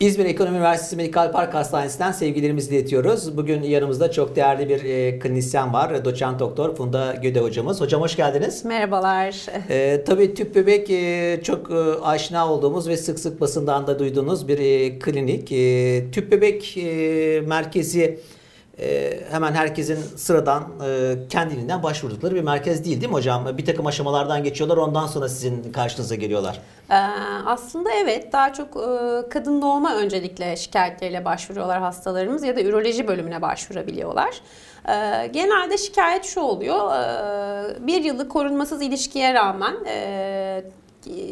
İzmir Ekonomi Üniversitesi Medikal Park Hastanesi'nden sevgilerimizi iletiyoruz. Bugün yanımızda çok değerli bir e, klinisyen var. Doçent Doktor Funda Göde hocamız. Hocam hoş geldiniz. Merhabalar. E, tabii tüp bebek e, çok e, aşina olduğumuz ve sık sık basından da duyduğunuz bir e, klinik. E, tüp bebek e, merkezi e, hemen herkesin sıradan e, kendiliğinden başvurdukları bir merkez değil değil mi hocam? Bir takım aşamalardan geçiyorlar ondan sonra sizin karşınıza geliyorlar. Ee, aslında evet daha çok e, kadın doğuma öncelikle şikayetleriyle başvuruyorlar hastalarımız ya da üroloji bölümüne başvurabiliyorlar. Ee, genelde şikayet şu oluyor e, bir yıllık korunmasız ilişkiye rağmen e,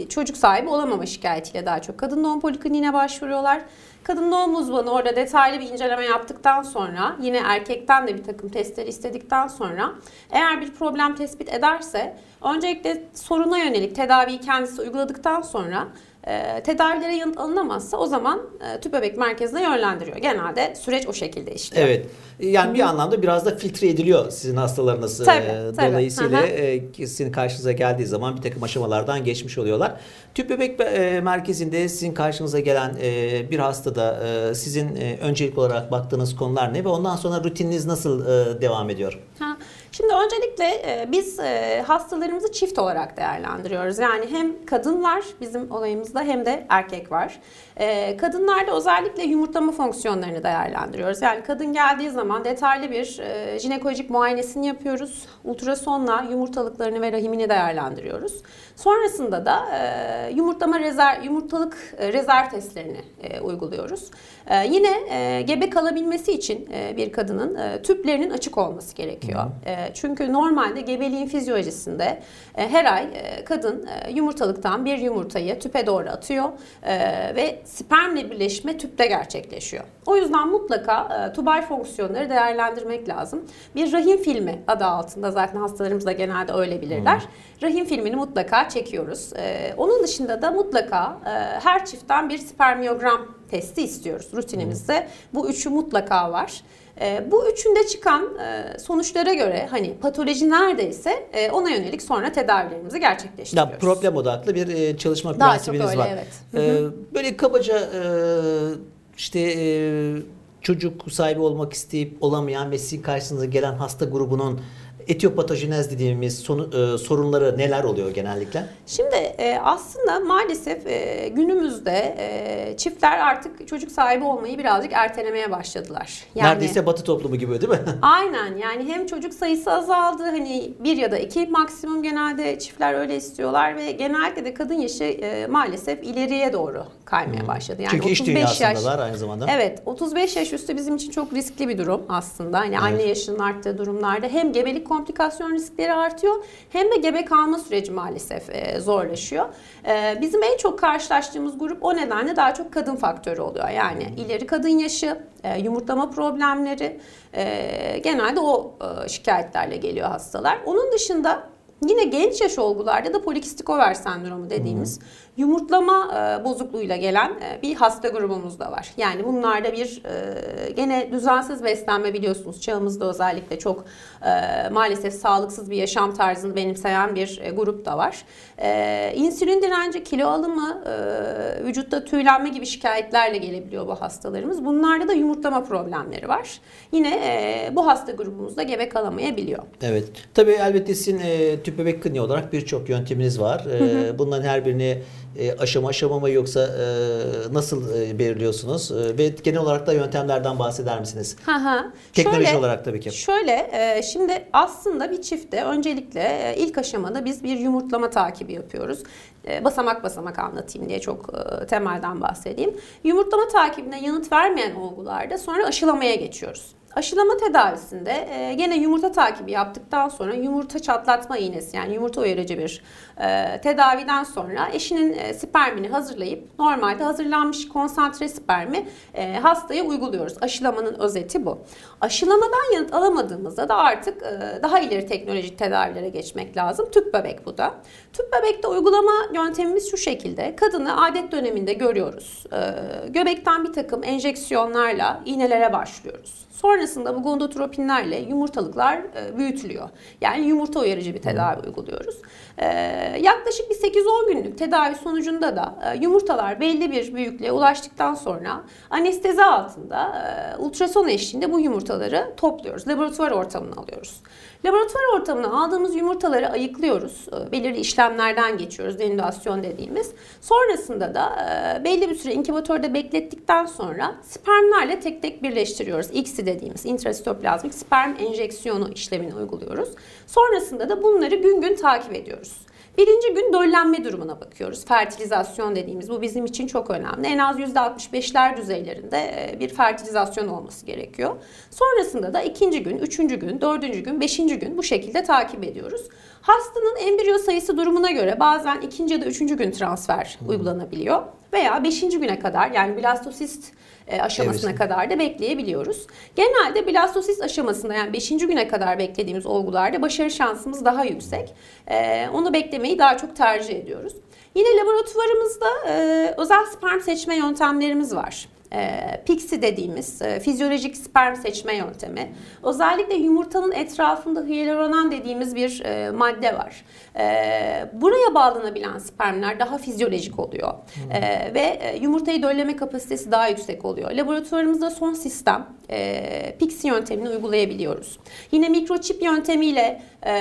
çocuk sahibi olamama şikayetiyle daha çok kadın doğum polikliniğine başvuruyorlar. Kadın doğum uzmanı orada detaylı bir inceleme yaptıktan sonra yine erkekten de bir takım testler istedikten sonra eğer bir problem tespit ederse öncelikle soruna yönelik tedaviyi kendisi uyguladıktan sonra e, tedavilere yanıt alınamazsa o zaman e, tüp bebek merkezine yönlendiriyor. Genelde süreç o şekilde işliyor. Evet. Yani bir anlamda biraz da filtre ediliyor sizin hastalarınız. Tabii, e, tabii. Dolayısıyla e, sizin karşınıza geldiği zaman bir takım aşamalardan geçmiş oluyorlar. Tüp bebek e, merkezinde sizin karşınıza gelen e, bir hastada e, sizin e, öncelik olarak baktığınız konular ne ve ondan sonra rutininiz nasıl e, devam ediyor? Ha, Şimdi öncelikle e, biz e, hastalarımızı çift olarak değerlendiriyoruz. Yani hem kadın var bizim olayımızda hem de erkek var. E, Kadınlarda özellikle yumurtlama fonksiyonlarını değerlendiriyoruz. Yani kadın geldiği zaman detaylı bir e, jinekolojik muayenesini yapıyoruz. Ultrasonla yumurtalıklarını ve rahimini değerlendiriyoruz. Sonrasında da e, yumurtlama rezerv, yumurtalık e, rezerv testlerini e, uyguluyoruz. E, yine e, gebe kalabilmesi için e, bir kadının e, tüplerinin açık olması gerekiyor. E, çünkü normalde gebeliğin fizyolojisinde e, her ay e, kadın e, yumurtalıktan bir yumurtayı tüpe doğru atıyor e, ve spermle birleşme tüpte gerçekleşiyor. O yüzden mutlaka e, tubal fonksiyonları değerlendirmek lazım. Bir rahim filmi adı altında zaten hastalarımız da genelde öyle bilirler. Rahim filmini mutlaka çekiyoruz. E, onun dışında da mutlaka e, her çiftten bir spermiyogram testi istiyoruz rutinimizde. Bu üçü mutlaka var. E, bu üçünde çıkan e, sonuçlara göre hani patoloji neredeyse e, ona yönelik sonra tedavilerimizi Ya gerçekleştiriyoruz. problem odaklı bir e, çalışma Daha prensibiniz öyle, var. evet. E, böyle kabaca e, işte e, çocuk sahibi olmak isteyip olamayan ve sizin karşınıza gelen hasta grubunun etiyopatojenez dediğimiz sonu- e, sorunları neler oluyor genellikle? Şimdi e, aslında maalesef e, günümüzde e, çiftler artık çocuk sahibi olmayı birazcık ertelemeye başladılar. Neredeyse batı toplumu gibi değil mi? Aynen yani hem çocuk sayısı azaldı hani bir ya da iki maksimum genelde çiftler öyle istiyorlar ve genellikle de kadın yaşı e, maalesef ileriye doğru kaymaya başladı. Yani Hmm. Çünkü iş 35 yaş- dünyasındalar aynı zamanda. Evet 35 yaş üstü bizim için çok riskli bir durum aslında. Hani anne yaşının arttığı durumlarda hem gebelik komplikasyon riskleri artıyor hem de gebe kalma süreci maalesef e, zorlaşıyor. E, bizim en çok karşılaştığımız grup o nedenle daha çok kadın faktörü oluyor. Yani ileri kadın yaşı, e, yumurtlama problemleri e, genelde o e, şikayetlerle geliyor hastalar. Onun dışında Yine genç yaş olgularda da polikistik over sendromu dediğimiz yumurtlama e, bozukluğuyla gelen e, bir hasta grubumuz da var. Yani bunlarda bir e, gene düzensiz beslenme biliyorsunuz çağımızda özellikle çok e, maalesef sağlıksız bir yaşam tarzını benimseyen bir e, grup da var. E, insülin direnci, kilo alımı, e, vücutta tüylenme gibi şikayetlerle gelebiliyor bu hastalarımız. Bunlarda da yumurtlama problemleri var. Yine e, bu hasta grubumuzda gebe kalamayabiliyor. Evet. Tabii elbette sizin e, tüp bebek kliniği olarak birçok yönteminiz var. E, bunların her birini e, aşama aşama mı yoksa e, nasıl e, belirliyorsunuz? Ve genel olarak da yöntemlerden bahseder misiniz? Hı hı. Teknoloji Şöyle- olarak tabii ki. Şöyle, şimdi aslında bir çifte öncelikle ilk aşamada biz bir yumurtlama takibi yapıyoruz. Basamak basamak anlatayım diye çok temelden bahsedeyim. Yumurtlama takibine yanıt vermeyen olgularda sonra aşılamaya geçiyoruz. Aşılama tedavisinde e, gene yumurta takibi yaptıktan sonra yumurta çatlatma iğnesi yani yumurta uyarıcı bir e, tedaviden sonra eşinin e, spermini hazırlayıp normalde hazırlanmış konsantre spermi e, hastaya uyguluyoruz. Aşılamanın özeti bu. Aşılamadan yanıt alamadığımızda da artık e, daha ileri teknolojik tedavilere geçmek lazım. Tüp bebek bu da. Tüp bebekte uygulama yöntemimiz şu şekilde. Kadını adet döneminde görüyoruz. E, göbekten bir takım enjeksiyonlarla iğnelere başlıyoruz. Sonrasında bu gonadotropinlerle yumurtalıklar e, büyütülüyor. Yani yumurta uyarıcı bir tedavi uyguluyoruz. E, yaklaşık bir 8-10 günlük tedavi sonucunda da e, yumurtalar belli bir büyüklüğe ulaştıktan sonra anestezi altında e, ultrason eşliğinde bu yumurtaları topluyoruz. Laboratuvar ortamına alıyoruz. Laboratuvar ortamına aldığımız yumurtaları ayıklıyoruz. E, belirli işlemlerden geçiyoruz. Denülasyon dediğimiz. Sonrasında da belli bir süre inkubatörde beklettikten sonra spermlerle tek tek birleştiriyoruz. ICSI dediğimiz intrasitoplazmik sperm enjeksiyonu işlemini uyguluyoruz. Sonrasında da bunları gün gün takip ediyoruz. Birinci gün döllenme durumuna bakıyoruz. Fertilizasyon dediğimiz bu bizim için çok önemli. En az %65'ler düzeylerinde e, bir fertilizasyon olması gerekiyor. Sonrasında da ikinci gün, üçüncü gün, dördüncü gün, beşinci gün bu şekilde takip ediyoruz. Hastanın embriyo sayısı durumuna göre bazen ikinci ya da üçüncü gün transfer uygulanabiliyor. Veya beşinci güne kadar yani blastosist aşamasına evet. kadar da bekleyebiliyoruz. Genelde blastosist aşamasında yani 5. güne kadar beklediğimiz olgularda başarı şansımız daha yüksek. E, onu beklemeyi daha çok tercih ediyoruz. Yine laboratuvarımızda e, özel sperm seçme yöntemlerimiz var e, PIXI dediğimiz e, fizyolojik sperm seçme yöntemi. Özellikle yumurtanın etrafında hyaluronan dediğimiz bir e, madde var. E, buraya bağlanabilen spermler daha fizyolojik oluyor. Hmm. E, ve e, yumurtayı dölleme kapasitesi daha yüksek oluyor. Laboratuvarımızda son sistem e, PIXI yöntemini uygulayabiliyoruz. Yine mikroçip yöntemiyle e,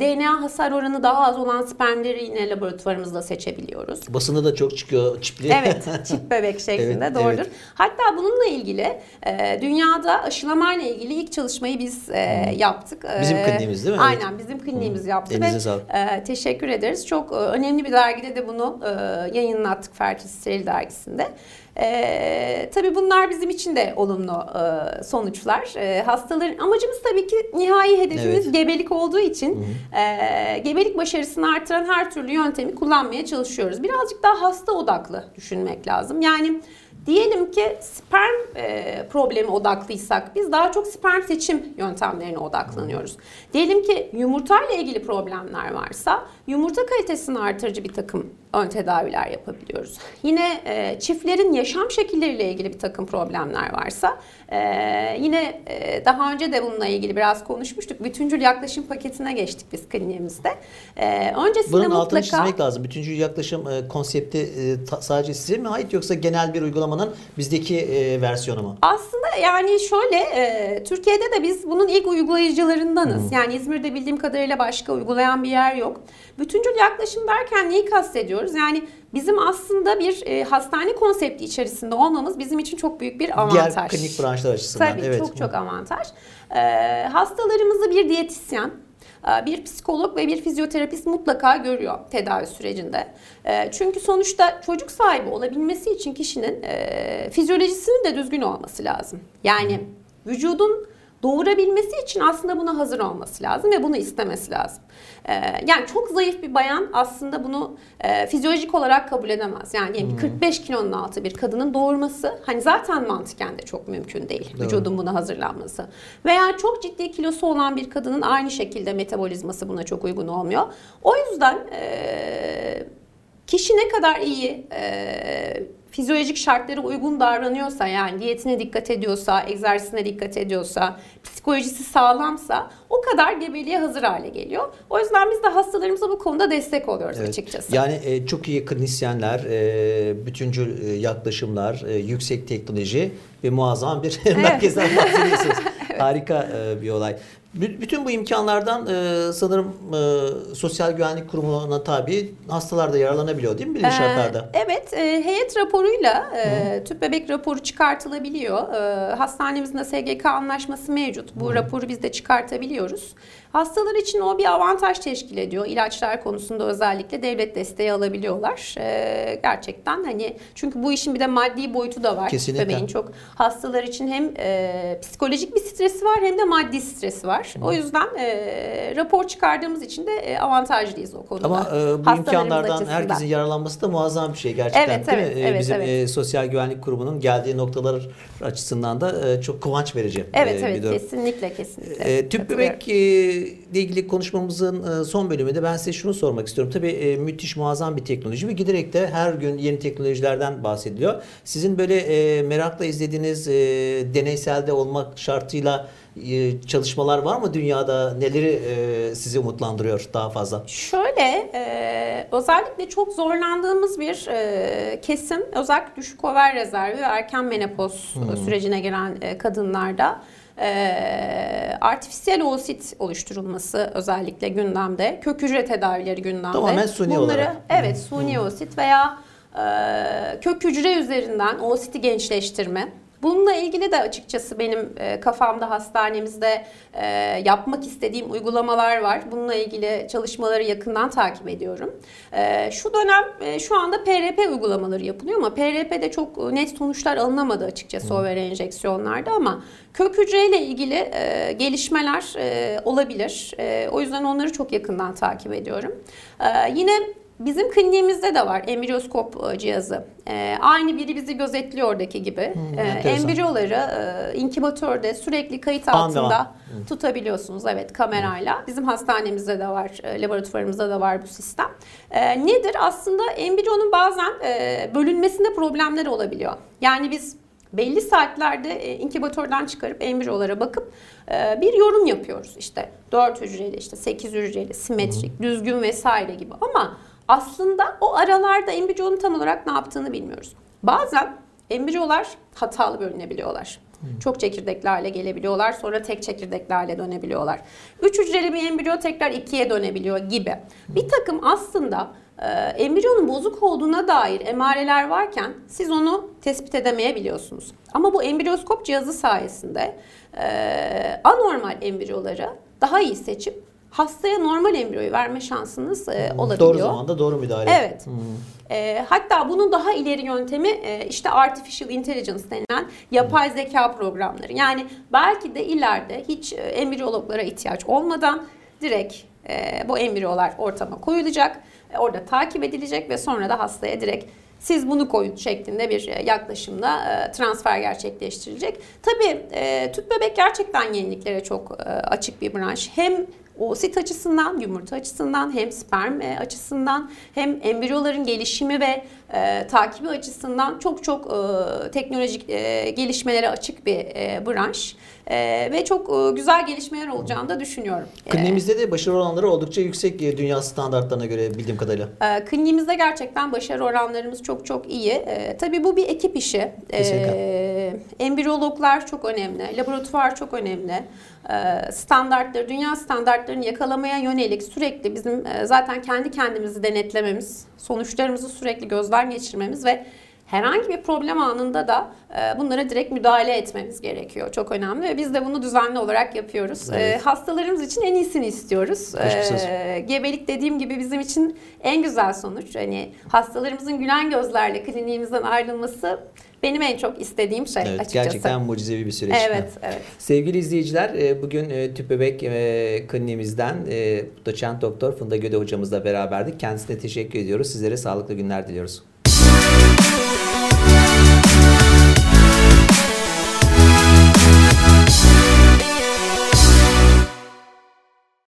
DNA hasar oranı daha az olan spermleri yine laboratuvarımızda seçebiliyoruz. Basında da çok çıkıyor çipli. Evet, çip bebek şeklinde evet, doğrudur. Evet. Hatta bununla ilgili e, dünyada aşılamayla ilgili ilk çalışmayı biz e, hmm. yaptık. E, bizim kliniğimiz değil mi? Aynen evet. bizim kliniğimiz hmm. yaptı Elinize ve sağlık. E, teşekkür ederiz. Çok e, önemli bir dergide de bunu e, yayınlattık Fertility dergisinde. E, tabii bunlar bizim için de olumlu e, sonuçlar. E, hastaların amacımız tabii ki nihai hedefimiz evet. gebelik olduğu için e, gebelik başarısını artıran her türlü yöntemi kullanmaya çalışıyoruz. Birazcık daha hasta odaklı düşünmek lazım. Yani Diyelim ki sperm e, problemi odaklıysak biz daha çok sperm seçim yöntemlerine odaklanıyoruz. Diyelim ki yumurta ile ilgili problemler varsa yumurta kalitesini artırıcı bir takım ön tedaviler yapabiliyoruz. Yine e, çiftlerin yaşam şekilleriyle ilgili bir takım problemler varsa e, yine e, daha önce de bununla ilgili biraz konuşmuştuk. Bütüncül yaklaşım paketine geçtik biz kliniğimizde. E, öncesinde Bunun mutlaka... altını çizmek lazım. Bütüncül yaklaşım e, konsepti e, ta, sadece size mi ait yoksa genel bir uygulamanın bizdeki e, versiyonu mu? Aslında yani şöyle e, Türkiye'de de biz bunun ilk uygulayıcılarındanız. Hmm. Yani İzmir'de bildiğim kadarıyla başka uygulayan bir yer yok. Bütüncül yaklaşım derken neyi kastediyoruz? Yani bizim aslında bir e, hastane konsepti içerisinde olmamız bizim için çok büyük bir avantaj. Diğer klinik branşlar açısından. Tabii evet. çok çok avantaj. E, hastalarımızı bir diyetisyen, e, bir psikolog ve bir fizyoterapist mutlaka görüyor tedavi sürecinde. E, çünkü sonuçta çocuk sahibi olabilmesi için kişinin e, fizyolojisinin de düzgün olması lazım. Yani vücudun doğurabilmesi için aslında buna hazır olması lazım ve bunu istemesi lazım. Ee, yani çok zayıf bir bayan aslında bunu e, fizyolojik olarak kabul edemez. Yani diyelim 45 kilonun altı bir kadının doğurması hani zaten mantıken de çok mümkün değil. Doğru. Vücudun buna hazırlanması. Veya çok ciddi kilosu olan bir kadının aynı şekilde metabolizması buna çok uygun olmuyor. O yüzden e, kişi ne kadar iyi e, fizyolojik şartlara uygun davranıyorsa yani diyetine dikkat ediyorsa, egzersizine dikkat ediyorsa, psikolojisi sağlamsa o kadar gebeliğe hazır hale geliyor. O yüzden biz de hastalarımıza bu konuda destek oluyoruz evet. açıkçası. Yani e, çok iyi klinisyenler, e, bütüncül e, yaklaşımlar, e, yüksek teknoloji ve muazzam bir evet. merkezden bahsediyorsunuz. Harika e, bir olay. Bütün bu imkanlardan e, sanırım e, Sosyal Güvenlik Kurumu'na tabi hastalar da yararlanabiliyor değil mi şartlarda? Ee, evet, e, heyet raporuyla e, tüp bebek raporu çıkartılabiliyor. E, hastanemizde SGK anlaşması mevcut. Bu Hı. raporu biz de çıkartabiliyoruz. Hastalar için o bir avantaj teşkil ediyor. İlaçlar konusunda özellikle devlet desteği alabiliyorlar. Ee, gerçekten hani çünkü bu işin bir de maddi boyutu da var. Kesinlikle. Bebeğin çok hastalar için hem e, psikolojik bir stresi var hem de maddi stresi var. Hı. O yüzden e, rapor çıkardığımız için de e, avantajlıyız o konuda. Ama e, bu imkanlardan açısından. herkesin yararlanması da muazzam bir şey gerçekten evet, değil evet, mi? Evet, Bizim evet. E, Sosyal Güvenlik Kurumu'nun geldiği noktalar açısından da e, çok kıvanç verici evet, e, evet, bir durum. Kesinlikle kesinlikle. E, tüp bebek e, ile ilgili konuşmamızın e, son bölümünde ben size şunu sormak istiyorum. Tabii e, müthiş muazzam bir teknoloji ve giderek de her gün yeni teknolojilerden bahsediliyor. Sizin böyle e, merakla izlediğiniz deneyselde olmak şartıyla e, çalışmalar var mı dünyada? Neleri e, sizi umutlandırıyor daha fazla? Şöyle, e, özellikle çok zorlandığımız bir e, kesim, özellikle düşük over rezervi ve erken menopoz sürecine giren e, kadınlarda e, artifisiyel oosit oluşturulması özellikle gündemde. Kök hücre tedavileri gündemde. Tamamen suni Bunları, olarak. Evet, suni oosit veya e, kök hücre üzerinden oositi gençleştirme. Bununla ilgili de açıkçası benim e, kafamda hastanemizde e, yapmak istediğim uygulamalar var. Bununla ilgili çalışmaları yakından takip ediyorum. E, şu dönem e, şu anda PRP uygulamaları yapılıyor ama PRP'de çok net sonuçlar alınamadı açıkçası over enjeksiyonlarda ama kök hücreyle ilgili e, gelişmeler e, olabilir. E, o yüzden onları çok yakından takip ediyorum. E, yine Bizim kliniğimizde de var embriyoskop e, cihazı. Ee, aynı biri bizi gözetliyor oradaki gibi. Hmm, ee, embriyoları e, inkubatörde sürekli kayıt altında tutabiliyorsunuz. Evet kamerayla. Bizim hastanemizde de var, e, laboratuvarımızda da var bu sistem. Ee, nedir? Aslında embriyonun bazen e, bölünmesinde problemler olabiliyor. Yani biz belli saatlerde e, inkubatörden çıkarıp embriyolara bakıp e, bir yorum yapıyoruz. İşte 4 hücreli, işte 8 hücreli, simetrik, düzgün vesaire gibi. Ama aslında o aralarda embriyonun tam olarak ne yaptığını bilmiyoruz. Bazen embriyolar hatalı bölünebiliyorlar. Çok çekirdeklerle gelebiliyorlar. Sonra tek çekirdeklerle dönebiliyorlar. Üç hücreli bir embriyo tekrar ikiye dönebiliyor gibi. Bir takım aslında e, embriyonun bozuk olduğuna dair emareler varken siz onu tespit edemeyebiliyorsunuz. Ama bu embriyoskop cihazı sayesinde e, anormal embriyoları daha iyi seçip hastaya normal embriyoyu verme şansınız e, olabiliyor. Doğru zamanda doğru müdahale. Evet. E, hatta bunun daha ileri yöntemi e, işte artificial intelligence denilen yapay zeka programları. Yani belki de ileride hiç e, embriyologlara ihtiyaç olmadan direkt e, bu embriyolar ortama koyulacak, e, orada takip edilecek ve sonra da hastaya direkt siz bunu koyun şeklinde bir e, yaklaşımla e, transfer gerçekleştirilecek. Tabii e, tüp bebek gerçekten yeniliklere çok açık bir branş. Hem oosit açısından, yumurta açısından, hem sperm e, açısından, hem embriyoların gelişimi ve e, takibi açısından çok çok e, teknolojik e, gelişmelere açık bir e, branş. E, ve çok e, güzel gelişmeler olacağını da düşünüyorum. E, Kliniğimizde de başarı oranları oldukça yüksek e, dünya standartlarına göre bildiğim kadarıyla. E, kliniğimizde gerçekten başarı oranlarımız çok çok iyi. E, tabii bu bir ekip işi. Kesinlikle. E, embriyologlar çok önemli, laboratuvar çok önemli. E, standartları, dünya standartlarını yakalamaya yönelik sürekli bizim e, zaten kendi kendimizi denetlememiz, sonuçlarımızı sürekli gözden geçirmemiz ve herhangi bir problem anında da e, bunlara direkt müdahale etmemiz gerekiyor. Çok önemli ve biz de bunu düzenli olarak yapıyoruz. E, Evet. hastalarımız için en iyisini istiyoruz. E, gebelik dediğim gibi bizim için en güzel sonuç. Hani hastalarımızın gülen gözlerle kliniğimizden ayrılması benim en çok istediğim şey Evet, açıkçası. gerçekten mucizevi bir süreç. Evet, evet. Sevgili izleyiciler, bugün tüp bebek kliniğimizden doçent doktor Funda Göde hocamızla beraberdik. Kendisine teşekkür ediyoruz. Sizlere sağlıklı günler diliyoruz.